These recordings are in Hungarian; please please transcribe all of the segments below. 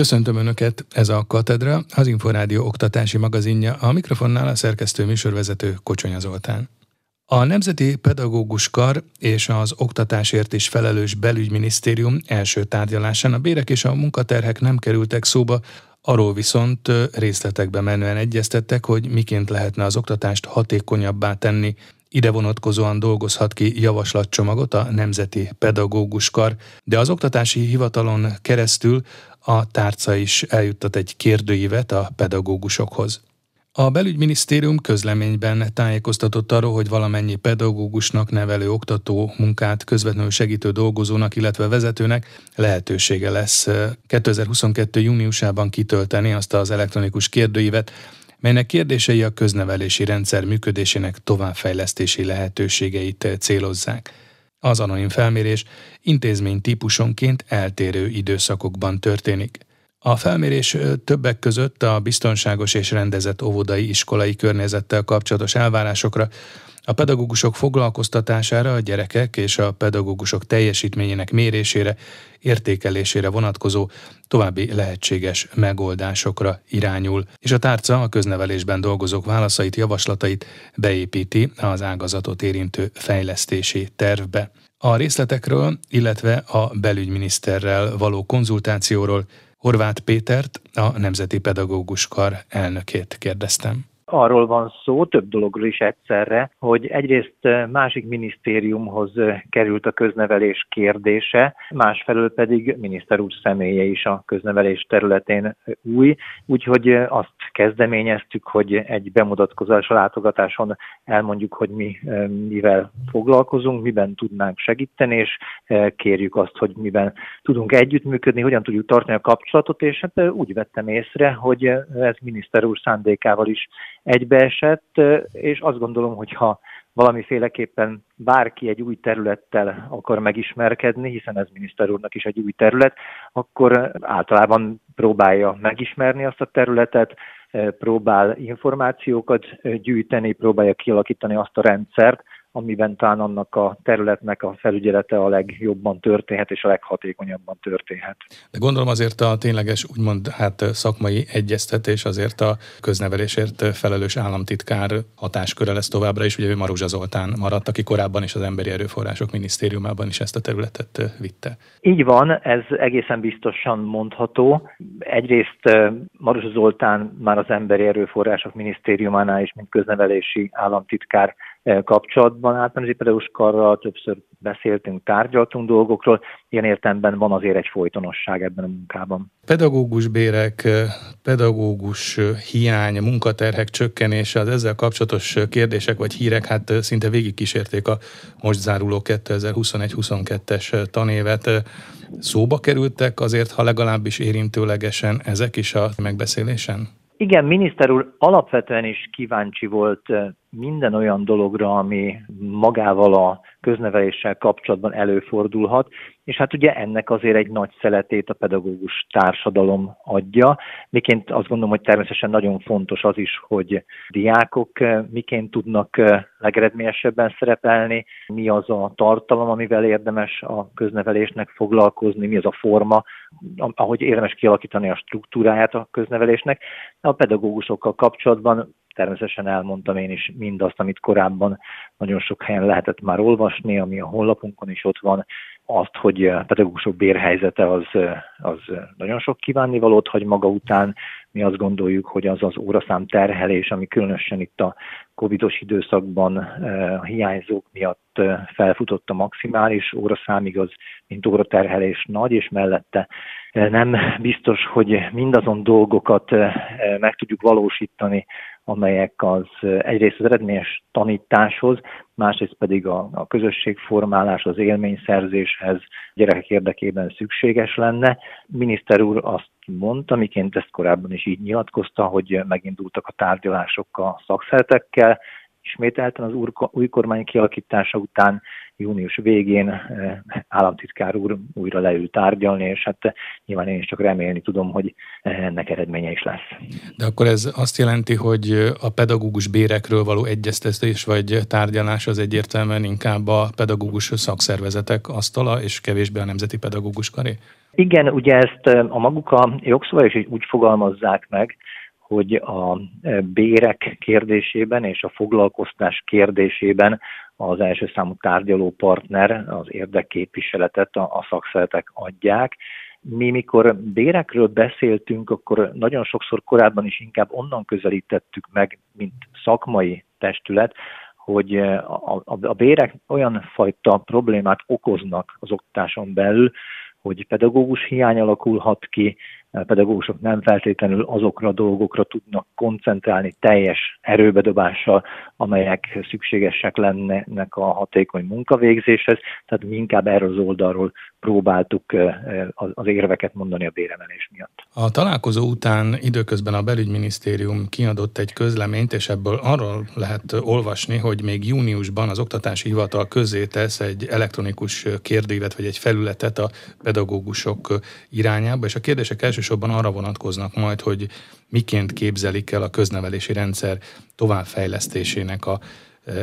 Köszöntöm Önöket, ez a Katedra, az Inforádió oktatási magazinja, a mikrofonnál a szerkesztő műsorvezető Kocsonya Zoltán. A Nemzeti Pedagógus Kar és az oktatásért is felelős belügyminisztérium első tárgyalásán a bérek és a munkaterhek nem kerültek szóba, arról viszont részletekbe menően egyeztettek, hogy miként lehetne az oktatást hatékonyabbá tenni, ide vonatkozóan dolgozhat ki javaslatcsomagot a Nemzeti Pedagógus Kar, de az Oktatási Hivatalon keresztül a tárca is eljuttat egy kérdőívet a pedagógusokhoz. A belügyminisztérium közleményben tájékoztatott arról, hogy valamennyi pedagógusnak, nevelő, oktató, munkát közvetlenül segítő dolgozónak, illetve vezetőnek lehetősége lesz 2022. júniusában kitölteni azt az elektronikus kérdőívet, melynek kérdései a köznevelési rendszer működésének továbbfejlesztési lehetőségeit célozzák. Az anonim felmérés intézmény típusonként eltérő időszakokban történik. A felmérés többek között a biztonságos és rendezett óvodai iskolai környezettel kapcsolatos elvárásokra, a pedagógusok foglalkoztatására, a gyerekek és a pedagógusok teljesítményének mérésére, értékelésére vonatkozó további lehetséges megoldásokra irányul, és a tárca a köznevelésben dolgozók válaszait, javaslatait beépíti az ágazatot érintő fejlesztési tervbe. A részletekről, illetve a belügyminiszterrel való konzultációról Horváth Pétert, a Nemzeti Pedagógus Kar elnökét kérdeztem arról van szó, több dologról is egyszerre, hogy egyrészt eh, másik minisztériumhoz eh, került a köznevelés kérdése, másfelől pedig miniszter úr személye is a köznevelés területén eh, új, úgyhogy azt kezdeményeztük, hogy egy bemutatkozás látogatáson elmondjuk, hogy mi mivel foglalkozunk, miben tudnánk segíteni, és kérjük azt, hogy miben tudunk együttműködni, hogyan tudjuk tartani a kapcsolatot, és hát úgy vettem észre, hogy ez miniszter úr szándékával is egybeesett, és azt gondolom, hogy ha valamiféleképpen bárki egy új területtel akar megismerkedni, hiszen ez miniszter úrnak is egy új terület, akkor általában próbálja megismerni azt a területet, próbál információkat gyűjteni, próbálja kialakítani azt a rendszert, amiben talán annak a területnek a felügyelete a legjobban történhet és a leghatékonyabban történhet. De gondolom azért a tényleges úgymond hát szakmai egyeztetés azért a köznevelésért felelős államtitkár hatásköre lesz továbbra is. Ugye ő Maruzsa Zoltán maradt, aki korábban is az Emberi Erőforrások Minisztériumában is ezt a területet vitte. Így van, ez egészen biztosan mondható. Egyrészt Maruzsa Zoltán már az Emberi Erőforrások Minisztériumánál is, mint köznevelési államtitkár kapcsolatban általános pedagógus karral többször beszéltünk, tárgyaltunk dolgokról, ilyen értelemben van azért egy folytonosság ebben a munkában. Pedagógus bérek, pedagógus hiány, munkaterhek csökkenése, az ezzel kapcsolatos kérdések vagy hírek hát szinte végigkísérték a most záruló 2021-22-es tanévet. Szóba kerültek azért, ha legalábbis érintőlegesen ezek is a megbeszélésen? Igen, miniszter úr alapvetően is kíváncsi volt minden olyan dologra, ami magával a közneveléssel kapcsolatban előfordulhat, és hát ugye ennek azért egy nagy szeletét a pedagógus társadalom adja. Miként azt gondolom, hogy természetesen nagyon fontos az is, hogy diákok eh, miként tudnak eh, legeredményesebben szerepelni, mi az a tartalom, amivel érdemes a köznevelésnek foglalkozni, mi az a forma, ahogy érdemes kialakítani a struktúráját a köznevelésnek. A pedagógusokkal kapcsolatban természetesen elmondtam én is mindazt, amit korábban nagyon sok helyen lehetett már olvasni, ami a honlapunkon is ott van, azt, hogy a pedagógusok bérhelyzete az, az nagyon sok kívánnivalót hagy maga után. Mi azt gondoljuk, hogy az az óraszám terhelés, ami különösen itt a covidos időszakban a hiányzók miatt felfutott a maximális óraszámig, az mint óraterhelés nagy, és mellette nem biztos, hogy mindazon dolgokat meg tudjuk valósítani, amelyek az egyrészt az eredményes tanításhoz, másrészt pedig a, a közösségformálás, az élményszerzéshez gyerekek érdekében szükséges lenne. Miniszter úr azt mondta, miként ezt korábban is így nyilatkozta, hogy megindultak a tárgyalások a szakszertekkel, ismételten az új kormány kialakítása után június végén eh, államtitkár úr újra leül tárgyalni, és hát eh, nyilván én is csak remélni tudom, hogy eh, ennek eredménye is lesz. De akkor ez azt jelenti, hogy a pedagógus bérekről való egyeztetés vagy tárgyalás az egyértelműen inkább a pedagógus szakszervezetek asztala, és kevésbé a Nemzeti Pedagógus Karé? Igen, ugye ezt a maguk a jogszabályok is úgy fogalmazzák meg, hogy a bérek kérdésében és a foglalkoztás kérdésében az első számú tárgyaló partner az érdekképviseletet a, a szakszeretek adják. Mi, mikor bérekről beszéltünk, akkor nagyon sokszor korábban is inkább onnan közelítettük meg, mint szakmai testület, hogy a, a, a bérek olyan fajta problémát okoznak az oktatáson belül, hogy pedagógus hiány alakulhat ki, pedagógusok nem feltétlenül azokra a dolgokra tudnak koncentrálni teljes erőbedobással, amelyek szükségesek lennének a hatékony munkavégzéshez, tehát mi inkább erről az oldalról próbáltuk az érveket mondani a béremelés miatt. A találkozó után időközben a belügyminisztérium kiadott egy közleményt, és ebből arról lehet olvasni, hogy még júniusban az Oktatási Hivatal közé tesz egy elektronikus kérdőívet, vagy egy felületet a pedagógusok irányába, és a kérdések elsősorban arra vonatkoznak majd, hogy miként képzelik el a köznevelési rendszer továbbfejlesztésének a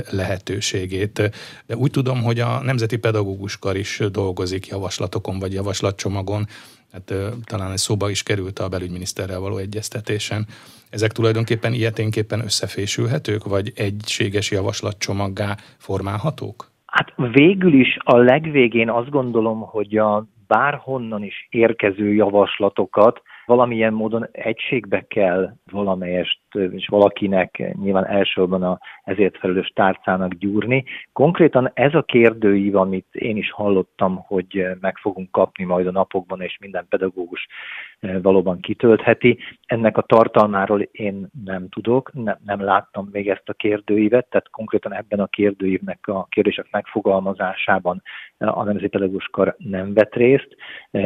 lehetőségét. De úgy tudom, hogy a Nemzeti Pedagógus Kar is dolgozik javaslatokon vagy javaslatcsomagon, hát talán ez szóba is került a belügyminiszterrel való egyeztetésen. Ezek tulajdonképpen ilyeténképpen összefésülhetők, vagy egységes javaslatcsomaggá formálhatók? Hát végül is a legvégén azt gondolom, hogy a bárhonnan is érkező javaslatokat valamilyen módon egységbe kell valamelyest, és valakinek nyilván elsősorban a ezért felelős tárcának gyúrni. Konkrétan ez a kérdőív, amit én is hallottam, hogy meg fogunk kapni majd a napokban, és minden pedagógus valóban kitöltheti. Ennek a tartalmáról én nem tudok, nem, nem láttam még ezt a kérdőívet, tehát konkrétan ebben a kérdőívnek a kérdések megfogalmazásában a Nemzeti Pedagógus Kar nem vett részt.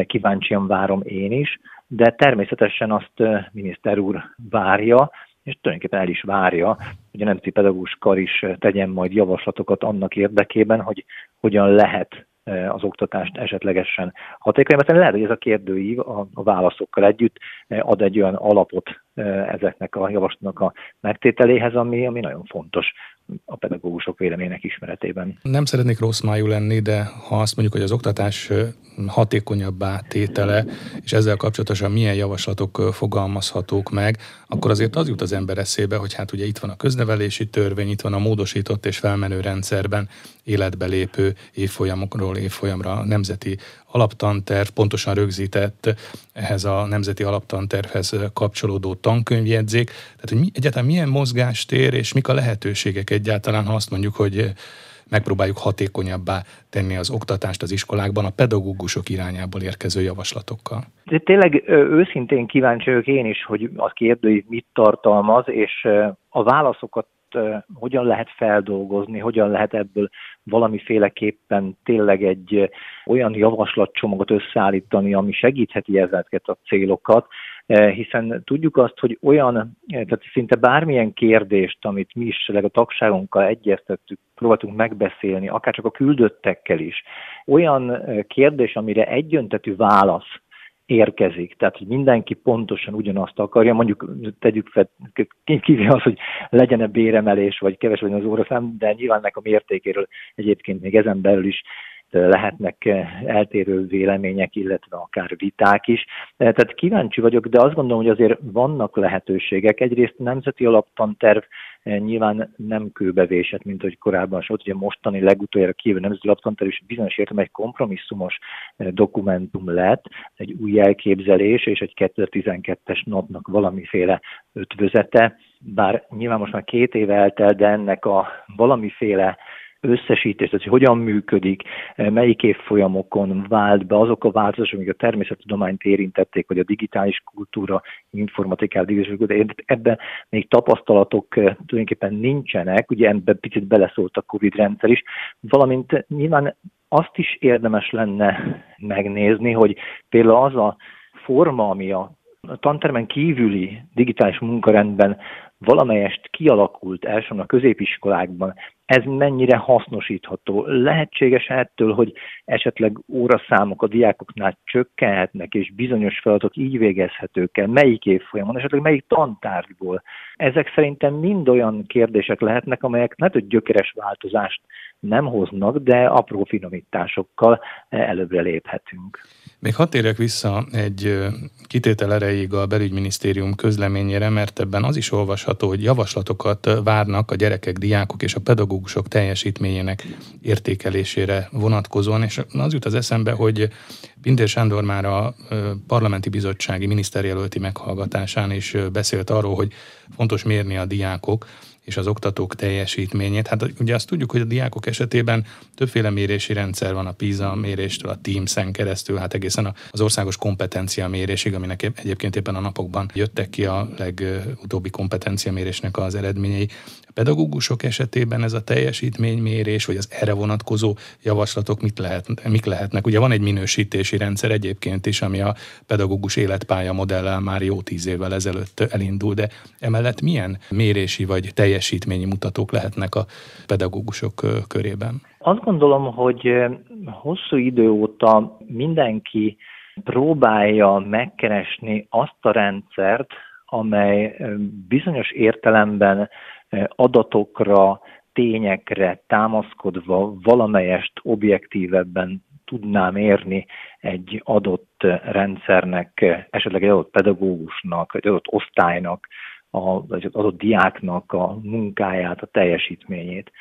Kíváncsian várom én is de természetesen azt miniszter úr várja, és tulajdonképpen el is várja, hogy a Nemzeti Pedagógus Kar is tegyen majd javaslatokat annak érdekében, hogy hogyan lehet az oktatást esetlegesen hatékonyabbá Lehet, hogy ez a kérdőív a, a válaszokkal együtt ad egy olyan alapot ezeknek a javaslatnak a megtételéhez, ami, ami nagyon fontos a pedagógusok véleménynek ismeretében. Nem szeretnék rossz májú lenni, de ha azt mondjuk, hogy az oktatás hatékonyabbá tétele, és ezzel kapcsolatosan milyen javaslatok fogalmazhatók meg, akkor azért az jut az ember eszébe, hogy hát ugye itt van a köznevelési törvény, itt van a módosított és felmenő rendszerben életbe lépő évfolyamokról évfolyamra nemzeti alaptanterv, pontosan rögzített ehhez a nemzeti alaptantervhez kapcsolódó tankönyvjegyzék. Tehát, hogy mi, egyáltalán milyen mozgástér és mik a lehetőségek egyáltalán, ha azt mondjuk, hogy megpróbáljuk hatékonyabbá tenni az oktatást az iskolákban a pedagógusok irányából érkező javaslatokkal. De tényleg őszintén kíváncsi vagyok én is, hogy a kérdőív mit tartalmaz, és a válaszokat hogyan lehet feldolgozni, hogyan lehet ebből valamiféleképpen tényleg egy olyan javaslatcsomagot összeállítani, ami segítheti ezeket a célokat, hiszen tudjuk azt, hogy olyan, tehát szinte bármilyen kérdést, amit mi is a tagságunkkal egyeztettük, próbáltunk megbeszélni, akár csak a küldöttekkel is, olyan kérdés, amire egyöntetű válasz érkezik. Tehát, hogy mindenki pontosan ugyanazt akarja, mondjuk tegyük fel, kivéve az, hogy legyen-e béremelés, vagy keves az óraszám, de nyilván ennek a mértékéről egyébként még ezen belül is lehetnek eltérő vélemények, illetve akár viták is. Tehát kíváncsi vagyok, de azt gondolom, hogy azért vannak lehetőségek. Egyrészt nemzeti alaptanterv nyilván nem kőbevésett, mint hogy korábban volt. Ugye mostani legutoljára kijövő nemzeti alaptanterv is bizonyos értelemben egy kompromisszumos dokumentum lett, egy új elképzelés és egy 2012-es napnak valamiféle ötvözete, bár nyilván most már két éve eltelt, de ennek a valamiféle összesítés, tehát hogy hogyan működik, eh, melyik évfolyamokon vált be azok a változások, amik a természettudományt érintették, vagy a digitális kultúra, informatikát, digitális kultúra, ebben még tapasztalatok eh, tulajdonképpen nincsenek, ugye ebben picit beleszólt a Covid rendszer is, valamint nyilván azt is érdemes lenne megnézni, hogy például az a forma, ami a tantermen kívüli digitális munkarendben valamelyest kialakult elsősorban a középiskolákban, ez mennyire hasznosítható. Lehetséges ettől, hogy esetleg óraszámok a diákoknál csökkenhetnek, és bizonyos feladatok így végezhetők el, melyik évfolyamon, esetleg melyik tantárgyból. Ezek szerintem mind olyan kérdések lehetnek, amelyek nem hogy gyökeres változást nem hoznak, de apró finomításokkal előbbre léphetünk. Még hadd térjek vissza egy kitétel erejéig a belügyminisztérium közleményére, mert ebben az is olvasható, hogy javaslatokat várnak a gyerekek, diákok és a pedagógusok teljesítményének értékelésére vonatkozóan, és az jut az eszembe, hogy Pintér Sándor már a parlamenti bizottsági miniszterjelölti meghallgatásán is beszélt arról, hogy fontos mérni a diákok és az oktatók teljesítményét. Hát ugye azt tudjuk, hogy a diákok esetében többféle mérési rendszer van a PISA méréstől, a Teams-en keresztül, hát egészen az országos kompetencia mérésig, aminek egyébként éppen a napokban jöttek ki a legutóbbi kompetencia mérésnek az eredményei. A pedagógusok esetében ez a teljesítménymérés, vagy az erre vonatkozó javaslatok mit lehet, mik lehetnek? Ugye van egy minősítési rendszer egyébként is, ami a pedagógus életpálya modellel már jó tíz évvel ezelőtt elindul, de emellett milyen mérési vagy teljesítményi mutatók lehetnek a pedagógusok körében? Azt gondolom, hogy hosszú idő óta mindenki próbálja megkeresni azt a rendszert, amely bizonyos értelemben adatokra, tényekre támaszkodva valamelyest objektívebben tudnám érni egy adott rendszernek, esetleg egy adott pedagógusnak, egy adott osztálynak, az adott diáknak a munkáját, a teljesítményét.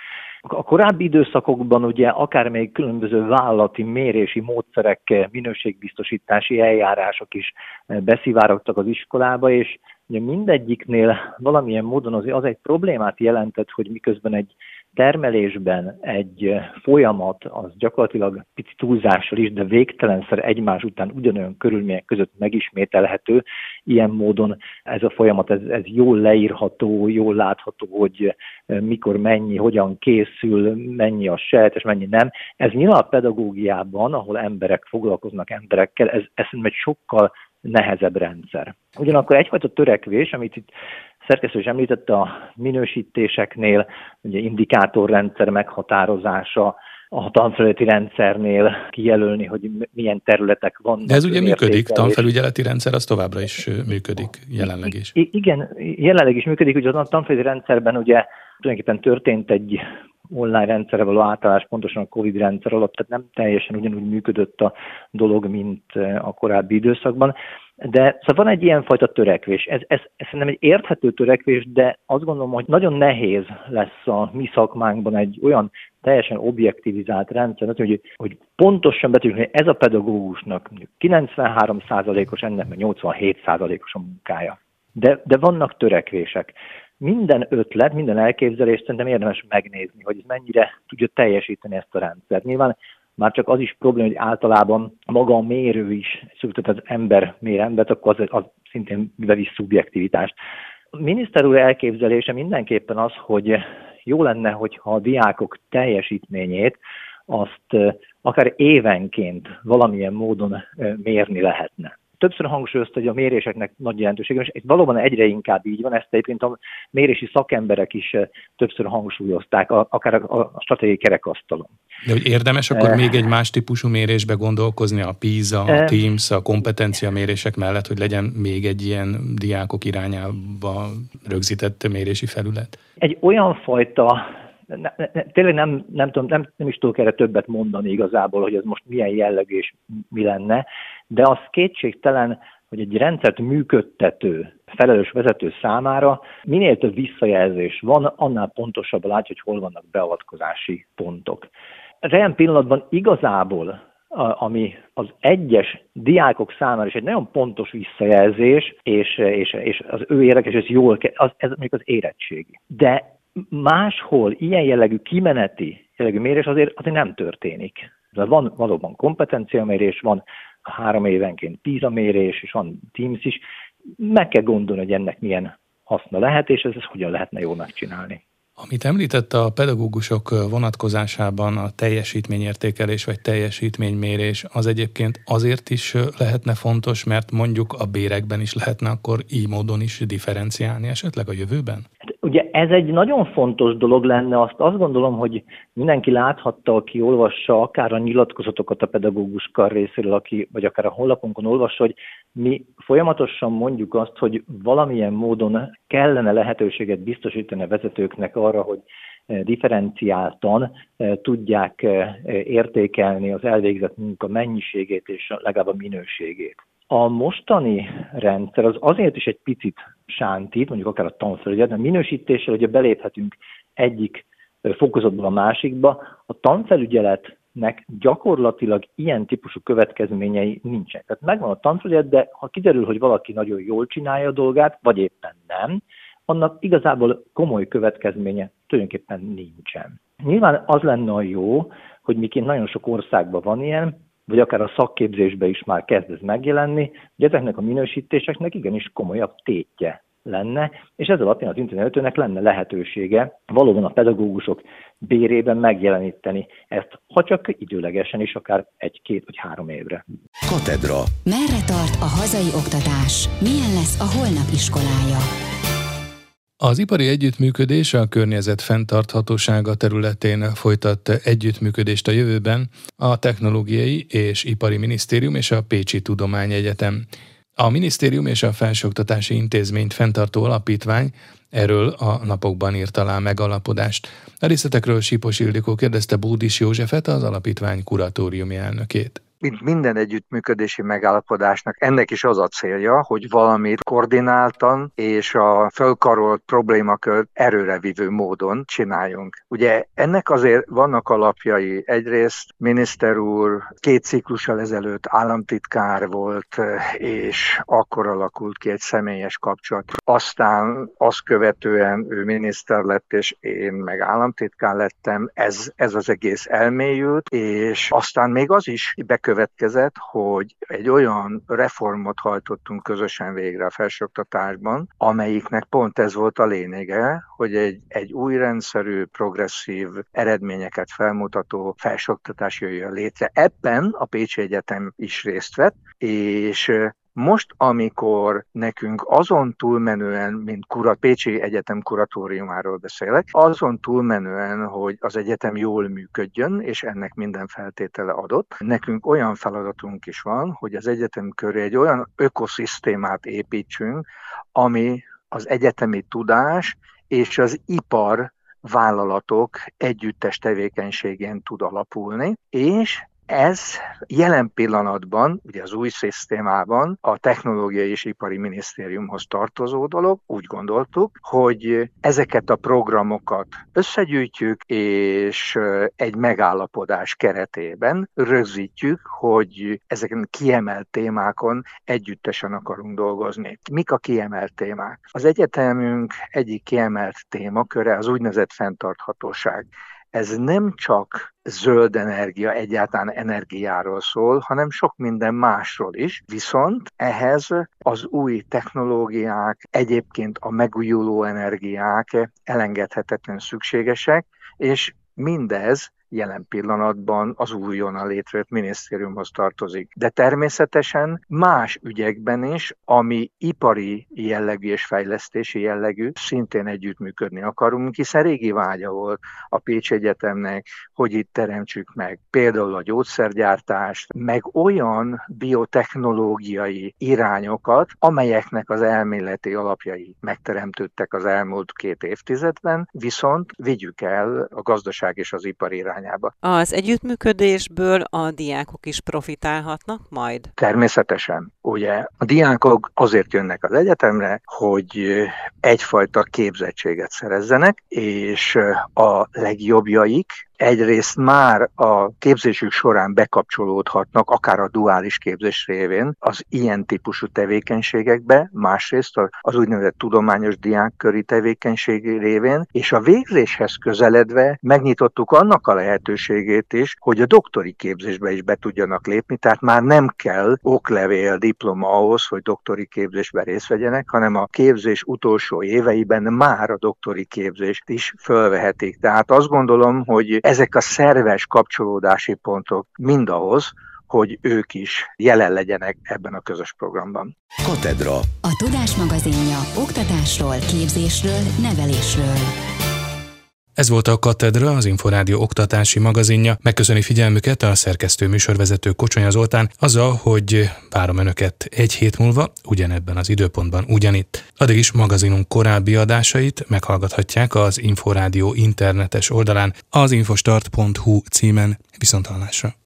A korábbi időszakokban ugye akár még különböző vállalati mérési módszerek, minőségbiztosítási eljárások is beszivárogtak az iskolába, és Ugye mindegyiknél valamilyen módon az, az egy problémát jelentett, hogy miközben egy termelésben egy folyamat az gyakorlatilag pici túlzással is, de végtelenszer egymás után ugyanolyan körülmények között megismételhető. Ilyen módon ez a folyamat, ez, ez jól leírható, jól látható, hogy mikor mennyi, hogyan készül, mennyi a és mennyi nem. Ez nyilván a pedagógiában, ahol emberek foglalkoznak emberekkel, ez, ez egy sokkal nehezebb rendszer. Ugyanakkor egyfajta törekvés, amit itt szerkesztő is említette a minősítéseknél, ugye indikátorrendszer meghatározása, a tanfelületi rendszernél kijelölni, hogy milyen területek vannak. De ez ugye működik, tanfelügyeleti rendszer az továbbra is működik, jelenleg is. I- igen, jelenleg is működik, ugye a tanfelületi rendszerben ugye tulajdonképpen történt egy online rendszerre való átállás pontosan a Covid rendszer alatt, tehát nem teljesen ugyanúgy működött a dolog, mint a korábbi időszakban. De szóval van egy ilyenfajta törekvés. Ez, ez, ez szerintem egy érthető törekvés, de azt gondolom, hogy nagyon nehéz lesz a mi szakmánkban egy olyan teljesen objektivizált rendszer, hogy, hogy pontosan hogy ez a pedagógusnak 93%-os, ennek meg 87%-os a munkája. De, de vannak törekvések minden ötlet, minden elképzelést szerintem érdemes megnézni, hogy ez mennyire tudja teljesíteni ezt a rendszert. Nyilván már csak az is probléma, hogy általában maga a mérő is, tehát az ember mér embert, akkor az, az szintén bevisz szubjektivitást. A miniszter úr elképzelése mindenképpen az, hogy jó lenne, hogyha a diákok teljesítményét azt akár évenként valamilyen módon mérni lehetne többször hangsúlyozta, hogy a méréseknek nagy jelentősége, és ez valóban egyre inkább így van, ezt egyébként a mérési szakemberek is eh, többször hangsúlyozták, akár a stratégiai kerekasztalon. De hogy érdemes akkor e... még egy más típusú mérésbe gondolkozni, a PISA, a e... TEAMS, a kompetencia mérések mellett, hogy legyen még egy ilyen diákok irányába rögzített mérési felület? Egy olyan fajta ne, ne, tényleg nem, nem, tudom, nem, nem is tudok erre többet mondani igazából, hogy ez most milyen jellegű és mi lenne, de az kétségtelen, hogy egy rendszert működtető, felelős vezető számára minél több visszajelzés van, annál pontosabb látja, hogy hol vannak beavatkozási pontok. Rejön pillanatban igazából ami az egyes diákok számára is egy nagyon pontos visszajelzés, és, és, és az ő érdekes, ez jól, az, ez mondjuk az érettségi. De máshol ilyen jellegű kimeneti jellegű mérés azért, azért nem történik. De van valóban kompetenciamérés, van három évenként PISA mérés, és van Teams is. Meg kell gondolni, hogy ennek milyen haszna lehet, és ez, ez hogyan lehetne jól megcsinálni. Amit említett a pedagógusok vonatkozásában a teljesítményértékelés vagy teljesítménymérés, az egyébként azért is lehetne fontos, mert mondjuk a bérekben is lehetne akkor így módon is differenciálni esetleg a jövőben? Ez egy nagyon fontos dolog lenne, azt azt gondolom, hogy mindenki láthatta, aki olvassa akár a nyilatkozatokat a pedagógus kar részéről, aki, vagy akár a honlapunkon olvassa, hogy mi folyamatosan mondjuk azt, hogy valamilyen módon kellene lehetőséget biztosítani a vezetőknek arra, hogy differenciáltan tudják értékelni az elvégzett munka mennyiségét és legalább a minőségét. A mostani rendszer az azért is egy picit sántít, mondjuk akár a tanfelügyet, mert minősítéssel ugye beléphetünk egyik fokozatból a másikba. A tanfelügyeletnek gyakorlatilag ilyen típusú következményei nincsenek. Tehát megvan a tanfelügyelet, de ha kiderül, hogy valaki nagyon jól csinálja a dolgát, vagy éppen nem, annak igazából komoly következménye tulajdonképpen nincsen. Nyilván az lenne a jó, hogy miként nagyon sok országban van ilyen, vagy akár a szakképzésben is már kezd ez megjelenni, hogy ezeknek a minősítéseknek igenis komolyabb tétje lenne, és ez alapján az internetőnek lenne lehetősége valóban a pedagógusok bérében megjeleníteni ezt, ha csak időlegesen is, akár egy-két vagy három évre. Katedra. Merre tart a hazai oktatás? Milyen lesz a holnap iskolája? Az ipari együttműködés a környezet fenntarthatósága területén folytat együttműködést a jövőben a Technológiai és Ipari Minisztérium és a Pécsi Tudományegyetem. A minisztérium és a Felsőoktatási Intézményt fenntartó alapítvány erről a napokban írt alá megalapodást. A részletekről Sipos Ildikó kérdezte Búdis Józsefet, az alapítvány kuratóriumi elnökét mint minden együttműködési megállapodásnak, ennek is az a célja, hogy valamit koordináltan és a fölkarolt problémakört erőrevívő módon csináljunk. Ugye ennek azért vannak alapjai. Egyrészt miniszter úr két ciklussal ezelőtt államtitkár volt, és akkor alakult ki egy személyes kapcsolat. Aztán azt követően ő miniszter lett, és én meg államtitkár lettem. Ez, ez az egész elmélyült, és aztán még az is bekövetkezett, következett, hogy egy olyan reformot hajtottunk közösen végre a felsőoktatásban, amelyiknek pont ez volt a lényege, hogy egy, egy új rendszerű, progresszív, eredményeket felmutató felsőoktatás jöjjön létre. Ebben a Pécsi Egyetem is részt vett, és most, amikor nekünk azon túlmenően, mint kurat, Pécsi Egyetem kuratóriumáról beszélek, azon túlmenően, hogy az egyetem jól működjön, és ennek minden feltétele adott, nekünk olyan feladatunk is van, hogy az egyetem köré egy olyan ökoszisztémát építsünk, ami az egyetemi tudás és az ipar vállalatok együttes tevékenységén tud alapulni, és ez jelen pillanatban, ugye az új szisztémában a Technológiai és Ipari Minisztériumhoz tartozó dolog, úgy gondoltuk, hogy ezeket a programokat összegyűjtjük, és egy megállapodás keretében rögzítjük, hogy ezeken kiemelt témákon együttesen akarunk dolgozni. Mik a kiemelt témák? Az egyetemünk egyik kiemelt témaköre az úgynevezett fenntarthatóság ez nem csak zöld energia, egyáltalán energiáról szól, hanem sok minden másról is. Viszont ehhez az új technológiák, egyébként a megújuló energiák elengedhetetlen szükségesek, és mindez jelen pillanatban az újonnan létrejött minisztériumhoz tartozik. De természetesen más ügyekben is, ami ipari jellegű és fejlesztési jellegű, szintén együttműködni akarunk, hiszen régi vágya volt a Pécs Egyetemnek, hogy itt teremtsük meg például a gyógyszergyártást, meg olyan biotechnológiai irányokat, amelyeknek az elméleti alapjai megteremtődtek az elmúlt két évtizedben, viszont vigyük el a gazdaság és az ipar irány irányába. Az együttműködésből a diákok is profitálhatnak majd? Természetesen. Ugye a diákok azért jönnek az egyetemre, hogy egyfajta képzettséget szerezzenek, és a legjobbjaik egyrészt már a képzésük során bekapcsolódhatnak, akár a duális képzés révén az ilyen típusú tevékenységekbe, másrészt az úgynevezett tudományos diákköri tevékenység révén, és a végzéshez közeledve megnyitottuk annak a lehetőségét is, hogy a doktori képzésbe is be tudjanak lépni, tehát már nem kell oklevél, diploma ahhoz, hogy doktori képzésbe részt vegyenek, hanem a képzés utolsó éveiben már a doktori képzést is fölvehetik. Tehát azt gondolom, hogy ezek a szerves kapcsolódási pontok mindahhoz, hogy ők is jelen legyenek ebben a közös programban. Katedra. A Tudás magazinja oktatásról, képzésről, nevelésről. Ez volt a Katedra, az Inforádió oktatási magazinja. Megköszöni figyelmüket a szerkesztő műsorvezető Kocsonya Zoltán azzal, hogy várom Önöket egy hét múlva, ugyanebben az időpontban ugyanitt. Addig is magazinunk korábbi adásait meghallgathatják az Inforádió internetes oldalán az infostart.hu címen. Viszontalásra!